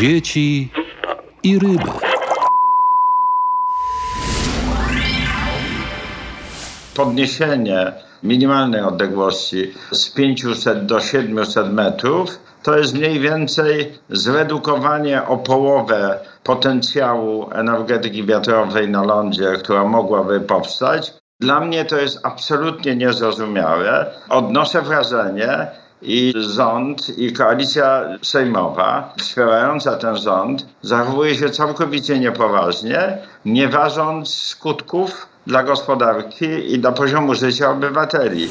dzieci i ryby. Podniesienie minimalnej odległości z 500 do 700 metrów to jest mniej więcej zredukowanie o połowę potencjału energetyki wiatrowej na lądzie, która mogłaby powstać. Dla mnie to jest absolutnie niezrozumiałe. Odnoszę wrażenie, i rząd, i koalicja sejmowa wspierająca ten rząd zachowuje się całkowicie niepoważnie, nie ważąc skutków dla gospodarki i dla poziomu życia obywateli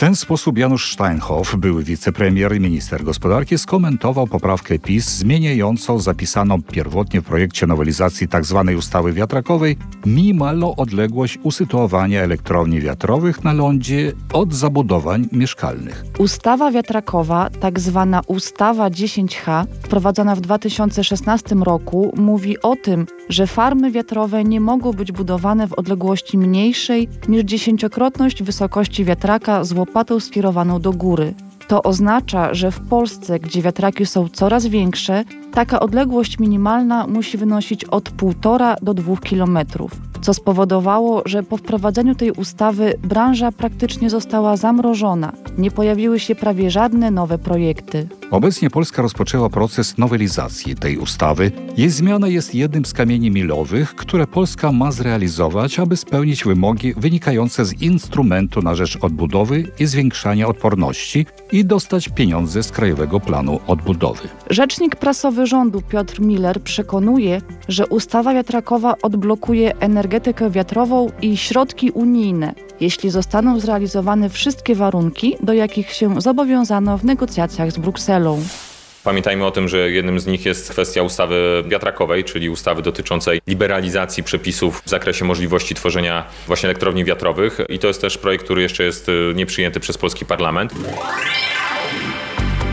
ten sposób Janusz Steinhoff, były wicepremier i minister gospodarki, skomentował poprawkę PiS zmieniającą zapisaną pierwotnie w projekcie nowelizacji tzw. Tak ustawy wiatrakowej minimalną odległość usytuowania elektrowni wiatrowych na lądzie od zabudowań mieszkalnych. Ustawa wiatrakowa, tak zwana ustawa 10H, wprowadzona w 2016 roku, mówi o tym, że farmy wiatrowe nie mogą być budowane w odległości mniejszej niż dziesięciokrotność wysokości wiatraka z łopatą skierowaną do góry. To oznacza, że w Polsce, gdzie wiatraki są coraz większe, taka odległość minimalna musi wynosić od 1,5 do 2 kilometrów co spowodowało, że po wprowadzeniu tej ustawy branża praktycznie została zamrożona. Nie pojawiły się prawie żadne nowe projekty. Obecnie Polska rozpoczęła proces nowelizacji tej ustawy. Jej zmiana jest jednym z kamieni milowych, które Polska ma zrealizować, aby spełnić wymogi wynikające z instrumentu na rzecz odbudowy i zwiększania odporności i dostać pieniądze z Krajowego Planu Odbudowy. Rzecznik prasowy rządu Piotr Miller przekonuje, że ustawa wiatrakowa odblokuje energetykę wiatrową i środki unijne, jeśli zostaną zrealizowane wszystkie warunki, do jakich się zobowiązano w negocjacjach z Brukselą. Pamiętajmy o tym, że jednym z nich jest kwestia ustawy wiatrakowej, czyli ustawy dotyczącej liberalizacji przepisów w zakresie możliwości tworzenia właśnie elektrowni wiatrowych. I to jest też projekt, który jeszcze jest y, nieprzyjęty przez polski parlament.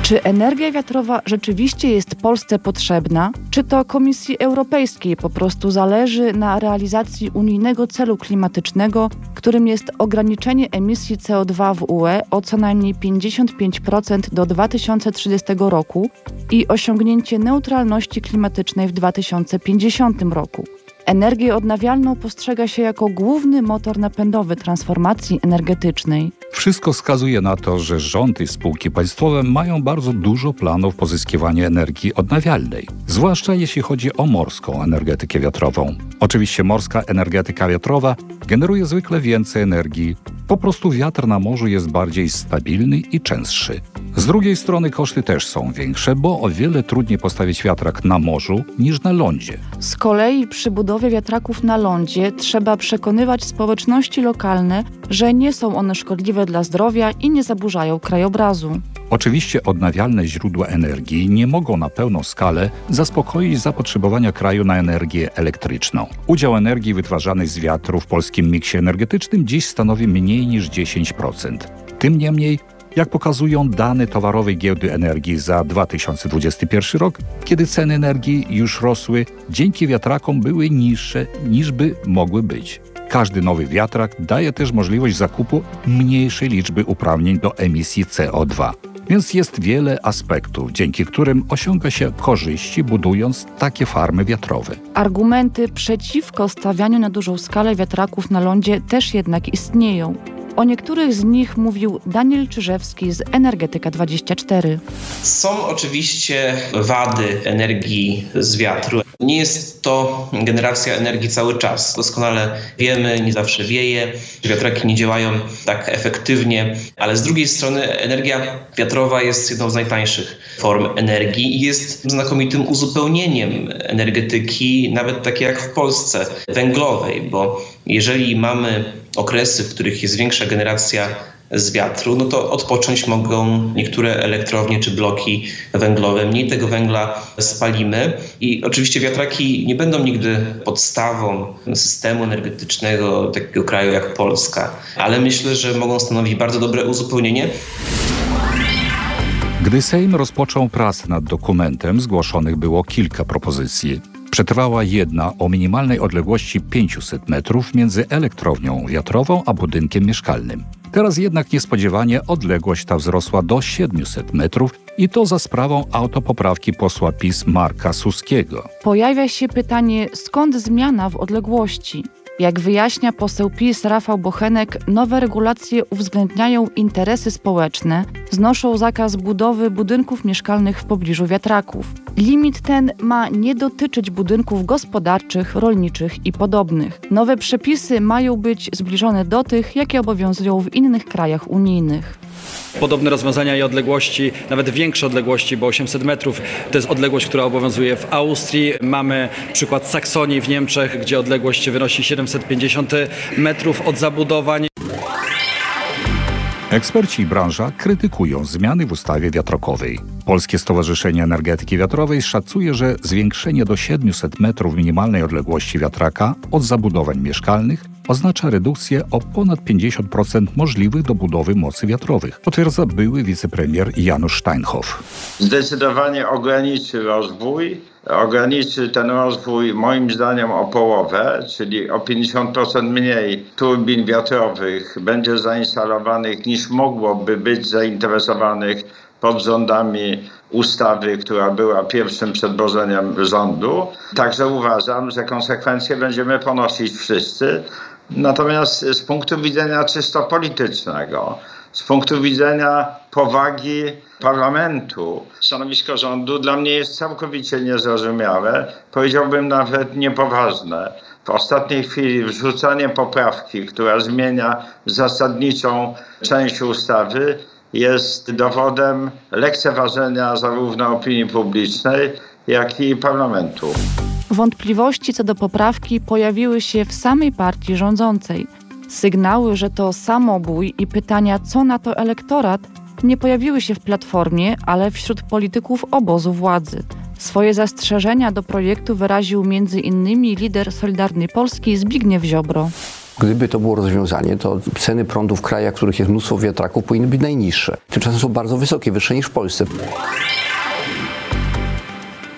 Czy energia wiatrowa rzeczywiście jest Polsce potrzebna? Czy to Komisji Europejskiej po prostu zależy na realizacji unijnego celu klimatycznego, którym jest ograniczenie emisji CO2 w UE o co najmniej 55% do 2030 roku i osiągnięcie neutralności klimatycznej w 2050 roku? Energię odnawialną postrzega się jako główny motor napędowy transformacji energetycznej. Wszystko wskazuje na to, że rząd i spółki państwowe mają bardzo dużo planów pozyskiwania energii odnawialnej, zwłaszcza jeśli chodzi o morską energetykę wiatrową. Oczywiście morska energetyka wiatrowa generuje zwykle więcej energii, po prostu wiatr na morzu jest bardziej stabilny i częstszy. Z drugiej strony koszty też są większe, bo o wiele trudniej postawić wiatrak na morzu niż na lądzie. Z kolei przy budowie wiatraków na lądzie trzeba przekonywać społeczności lokalne, że nie są one szkodliwe dla zdrowia i nie zaburzają krajobrazu. Oczywiście odnawialne źródła energii nie mogą na pełną skalę zaspokoić zapotrzebowania kraju na energię elektryczną. Udział energii wytwarzanej z wiatru w polskim miksie energetycznym dziś stanowi mniej niż 10%. Tym niemniej jak pokazują dane towarowej giełdy energii za 2021 rok, kiedy ceny energii już rosły, dzięki wiatrakom były niższe niż by mogły być. Każdy nowy wiatrak daje też możliwość zakupu mniejszej liczby uprawnień do emisji CO2. Więc jest wiele aspektów, dzięki którym osiąga się korzyści, budując takie farmy wiatrowe. Argumenty przeciwko stawianiu na dużą skalę wiatraków na lądzie też jednak istnieją. O niektórych z nich mówił Daniel Czyżewski z Energetyka 24. Są oczywiście wady energii z wiatru. Nie jest to generacja energii cały czas. Doskonale wiemy, nie zawsze wieje, wiatraki nie działają tak efektywnie, ale z drugiej strony energia wiatrowa jest jedną z najtańszych form energii i jest znakomitym uzupełnieniem energetyki, nawet takiej jak w Polsce, węglowej, bo jeżeli mamy okresy, w których jest większa generacja z wiatru, no to odpocząć mogą niektóre elektrownie czy bloki węglowe. Mniej tego węgla spalimy i oczywiście wiatraki nie będą nigdy podstawą systemu energetycznego takiego kraju jak Polska, ale myślę, że mogą stanowić bardzo dobre uzupełnienie. Gdy Sejm rozpoczął pracę nad dokumentem, zgłoszonych było kilka propozycji. Przetrwała jedna o minimalnej odległości 500 metrów między elektrownią wiatrową a budynkiem mieszkalnym. Teraz jednak niespodziewanie odległość ta wzrosła do 700 metrów I to za sprawą autopoprawki posła PiS Marka Suskiego. Pojawia się pytanie, skąd zmiana w odległości? Jak wyjaśnia poseł PiS Rafał Bochenek, nowe regulacje uwzględniają interesy społeczne, znoszą zakaz budowy budynków mieszkalnych w pobliżu wiatraków. Limit ten ma nie dotyczyć budynków gospodarczych, rolniczych i podobnych. Nowe przepisy mają być zbliżone do tych, jakie obowiązują w innych krajach unijnych. Podobne rozwiązania i odległości, nawet większe odległości, bo 800 metrów to jest odległość, która obowiązuje w Austrii. Mamy przykład Saksonii w Niemczech, gdzie odległość wynosi 750 metrów od zabudowań. Eksperci i branża krytykują zmiany w ustawie wiatrokowej. Polskie Stowarzyszenie Energetyki Wiatrowej szacuje, że zwiększenie do 700 metrów minimalnej odległości wiatraka od zabudowań mieszkalnych oznacza redukcję o ponad 50% możliwych do budowy mocy wiatrowych, potwierdza były wicepremier Janusz Steinhoff. Zdecydowanie ograniczy rozwój. Ograniczy ten rozwój moim zdaniem o połowę, czyli o 50% mniej turbin wiatrowych będzie zainstalowanych niż mogłoby być zainteresowanych pod rządami ustawy, która była pierwszym przedłożeniem rządu. Także uważam, że konsekwencje będziemy ponosić wszyscy. Natomiast z punktu widzenia czysto politycznego, z punktu widzenia powagi parlamentu, stanowisko rządu dla mnie jest całkowicie niezrozumiałe, powiedziałbym nawet niepoważne. W ostatniej chwili wrzucanie poprawki, która zmienia zasadniczą część ustawy, jest dowodem lekceważenia zarówno opinii publicznej, jak i parlamentu. Wątpliwości co do poprawki pojawiły się w samej partii rządzącej. Sygnały, że to samobój i pytania, co na to elektorat, nie pojawiły się w platformie, ale wśród polityków obozu władzy. Swoje zastrzeżenia do projektu wyraził m.in. lider Solidarnej Polski Zbigniew Ziobro. Gdyby to było rozwiązanie, to ceny prądu w krajach, w których jest mnóstwo wiatraków, powinny być najniższe. Tymczasem są bardzo wysokie, wyższe niż w Polsce.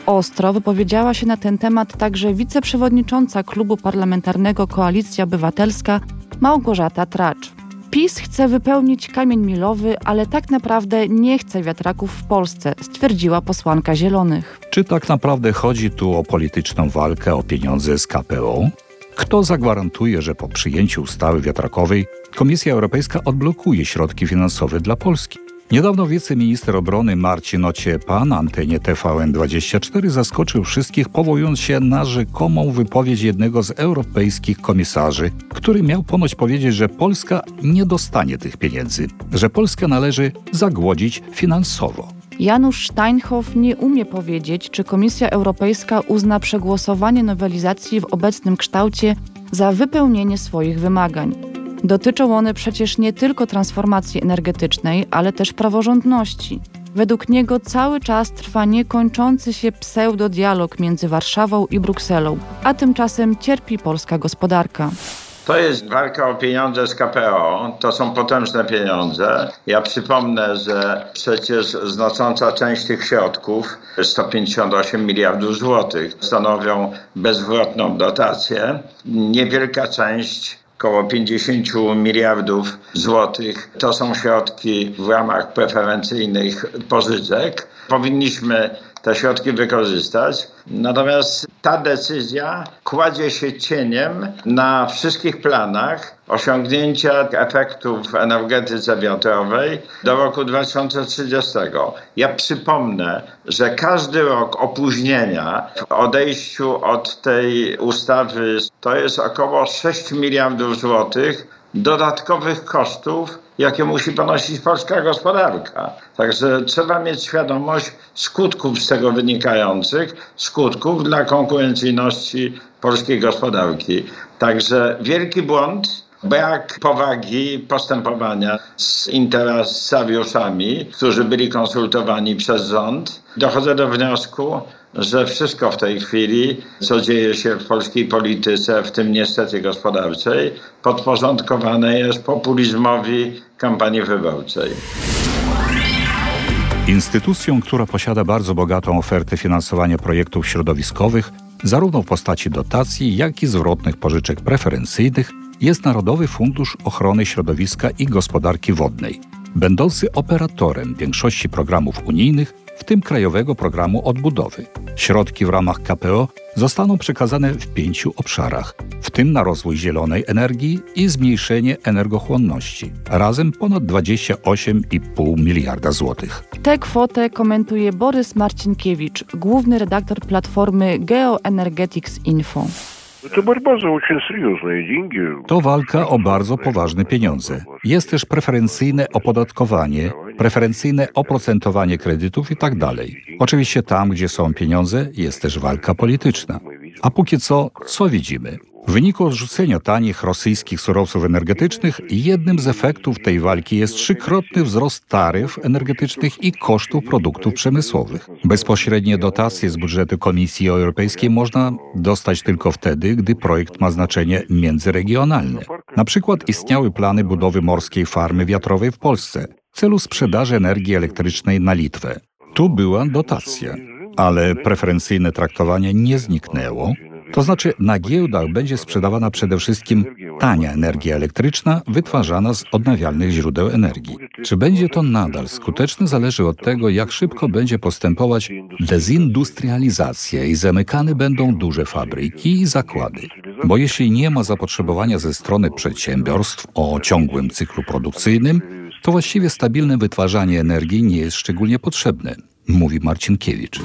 Ostro wypowiedziała się na ten temat także wiceprzewodnicząca klubu parlamentarnego Koalicja Obywatelska Małgorzata Tracz. PiS chce wypełnić kamień milowy, ale tak naprawdę nie chce wiatraków w Polsce, stwierdziła posłanka Zielonych. Czy tak naprawdę chodzi tu o polityczną walkę o pieniądze z KPO? Kto zagwarantuje, że po przyjęciu ustawy wiatrakowej Komisja Europejska odblokuje środki finansowe dla Polski? Niedawno wiceminister obrony Marcin Ociepa na antenie TVN24 zaskoczył wszystkich, powołując się na rzekomą wypowiedź jednego z europejskich komisarzy, który miał ponoć powiedzieć, że Polska nie dostanie tych pieniędzy, że Polskę należy zagłodzić finansowo. Janusz Steinhoff nie umie powiedzieć, czy Komisja Europejska uzna przegłosowanie nowelizacji w obecnym kształcie za wypełnienie swoich wymagań. Dotyczą one przecież nie tylko transformacji energetycznej, ale też praworządności. Według niego cały czas trwa niekończący się pseudodialog między Warszawą i Brukselą, a tymczasem cierpi polska gospodarka. To jest walka o pieniądze z KPO. To są potężne pieniądze. Ja przypomnę, że przecież znacząca część tych środków, 158 miliardów złotych, stanowią bezwzględną dotację. Niewielka część około 50 miliardów złotych. To są środki w ramach preferencyjnych pożyczek. Powinniśmy te środki wykorzystać. Natomiast ta decyzja kładzie się cieniem na wszystkich planach osiągnięcia efektów w energetyce wiatrowej do roku 2030. Ja przypomnę, że każdy rok opóźnienia w odejściu od tej ustawy to jest około 6 miliardów złotych dodatkowych kosztów, jakie musi ponosić polska gospodarka. Także trzeba mieć świadomość skutków z tego wynikających, skutków dla konkurencyjności polskiej gospodarki. Także wielki błąd brak powagi postępowania z interesariuszami, którzy byli konsultowani przez rząd. Dochodzę do wniosku, że wszystko w tej chwili, co dzieje się w polskiej polityce, w tym niestety gospodarczej, podporządkowane jest populizmowi kampanii wyborczej. Instytucją, która posiada bardzo bogatą ofertę finansowania projektów środowiskowych, zarówno w postaci dotacji, jak i zwrotnych pożyczek preferencyjnych, jest Narodowy Fundusz Ochrony Środowiska i Gospodarki Wodnej. będący operatorem większości programów unijnych, w tym Krajowego Programu Odbudowy. Środki w ramach KPO zostaną przekazane w pięciu obszarach, w tym na rozwój zielonej energii i zmniejszenie energochłonności. Razem ponad 28,5 miliarda złotych. Tę kwotę komentuje Borys Marcinkiewicz, główny redaktor platformy Geoenergetics Info. To walka o bardzo poważne pieniądze. Jest też preferencyjne opodatkowanie, preferencyjne oprocentowanie kredytów itd. Tak Oczywiście tam, gdzie są pieniądze, jest też walka polityczna. A póki co, co widzimy? W wyniku odrzucenia tanich rosyjskich surowców energetycznych, jednym z efektów tej walki jest trzykrotny wzrost taryf energetycznych i kosztów produktów przemysłowych. Bezpośrednie dotacje z budżetu Komisji Europejskiej można dostać tylko wtedy, gdy projekt ma znaczenie międzyregionalne. Na przykład istniały plany budowy morskiej farmy wiatrowej w Polsce w celu sprzedaży energii elektrycznej na Litwę. Tu była dotacja, ale preferencyjne traktowanie nie zniknęło to znaczy na giełdach będzie sprzedawana przede wszystkim tania energia elektryczna wytwarzana z odnawialnych źródeł energii. Czy będzie to nadal skuteczne zależy od tego, jak szybko będzie postępować dezindustrializacja i zamykane będą duże fabryki i zakłady. Bo jeśli nie ma zapotrzebowania ze strony przedsiębiorstw o ciągłym cyklu produkcyjnym, to właściwie stabilne wytwarzanie energii nie jest szczególnie potrzebne, mówi Marcinkiewicz.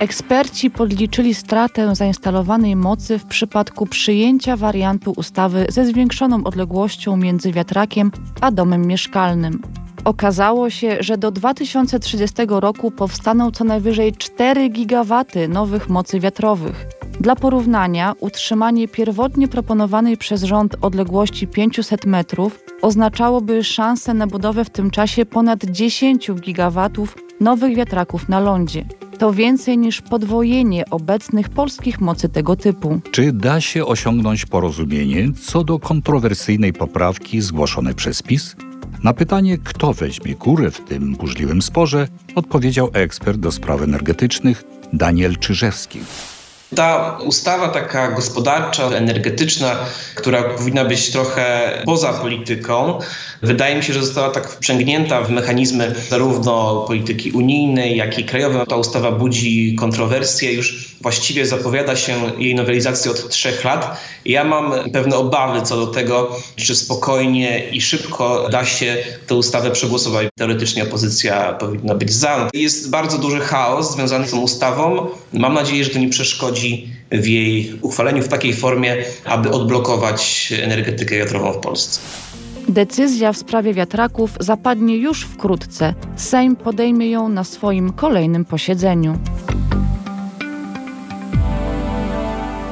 Eksperci podliczyli stratę zainstalowanej mocy w przypadku przyjęcia wariantu ustawy ze zwiększoną odległością między wiatrakiem a domem mieszkalnym. Okazało się, że do 2030 roku powstaną co najwyżej 4 gigawaty nowych mocy wiatrowych. Dla porównania, utrzymanie pierwotnie proponowanej przez rząd odległości 500 metrów oznaczałoby szansę na budowę w tym czasie ponad 10 gigawatów nowych wiatraków na lądzie. To więcej niż podwojenie obecnych polskich mocy tego typu. Czy da się osiągnąć porozumienie co do kontrowersyjnej poprawki zgłoszonej przez PiS? Na pytanie, kto weźmie górę w tym burzliwym sporze, odpowiedział ekspert do spraw energetycznych Daniel Czyżewski. Ta ustawa taka gospodarcza, energetyczna, która powinna być trochę poza polityką, wydaje mi się, że została tak wprzęgnięta w mechanizmy zarówno polityki unijnej, jak i krajowej. Ta ustawa budzi kontrowersje, już właściwie zapowiada się jej nowelizacja od trzech lat. Ja mam pewne obawy co do tego, czy spokojnie i szybko da się tę ustawę przegłosować. Teoretycznie opozycja powinna być za. Jest bardzo duży chaos związany z tą ustawą. Mam nadzieję, że to nie przeszkodzi w jej uchwaleniu w takiej formie, aby odblokować energetykę wiatrową w Polsce. Decyzja w sprawie wiatraków zapadnie już wkrótce. Sejm podejmie ją na swoim kolejnym posiedzeniu.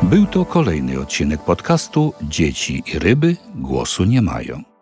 Był to kolejny odcinek podcastu Dzieci i ryby głosu nie mają.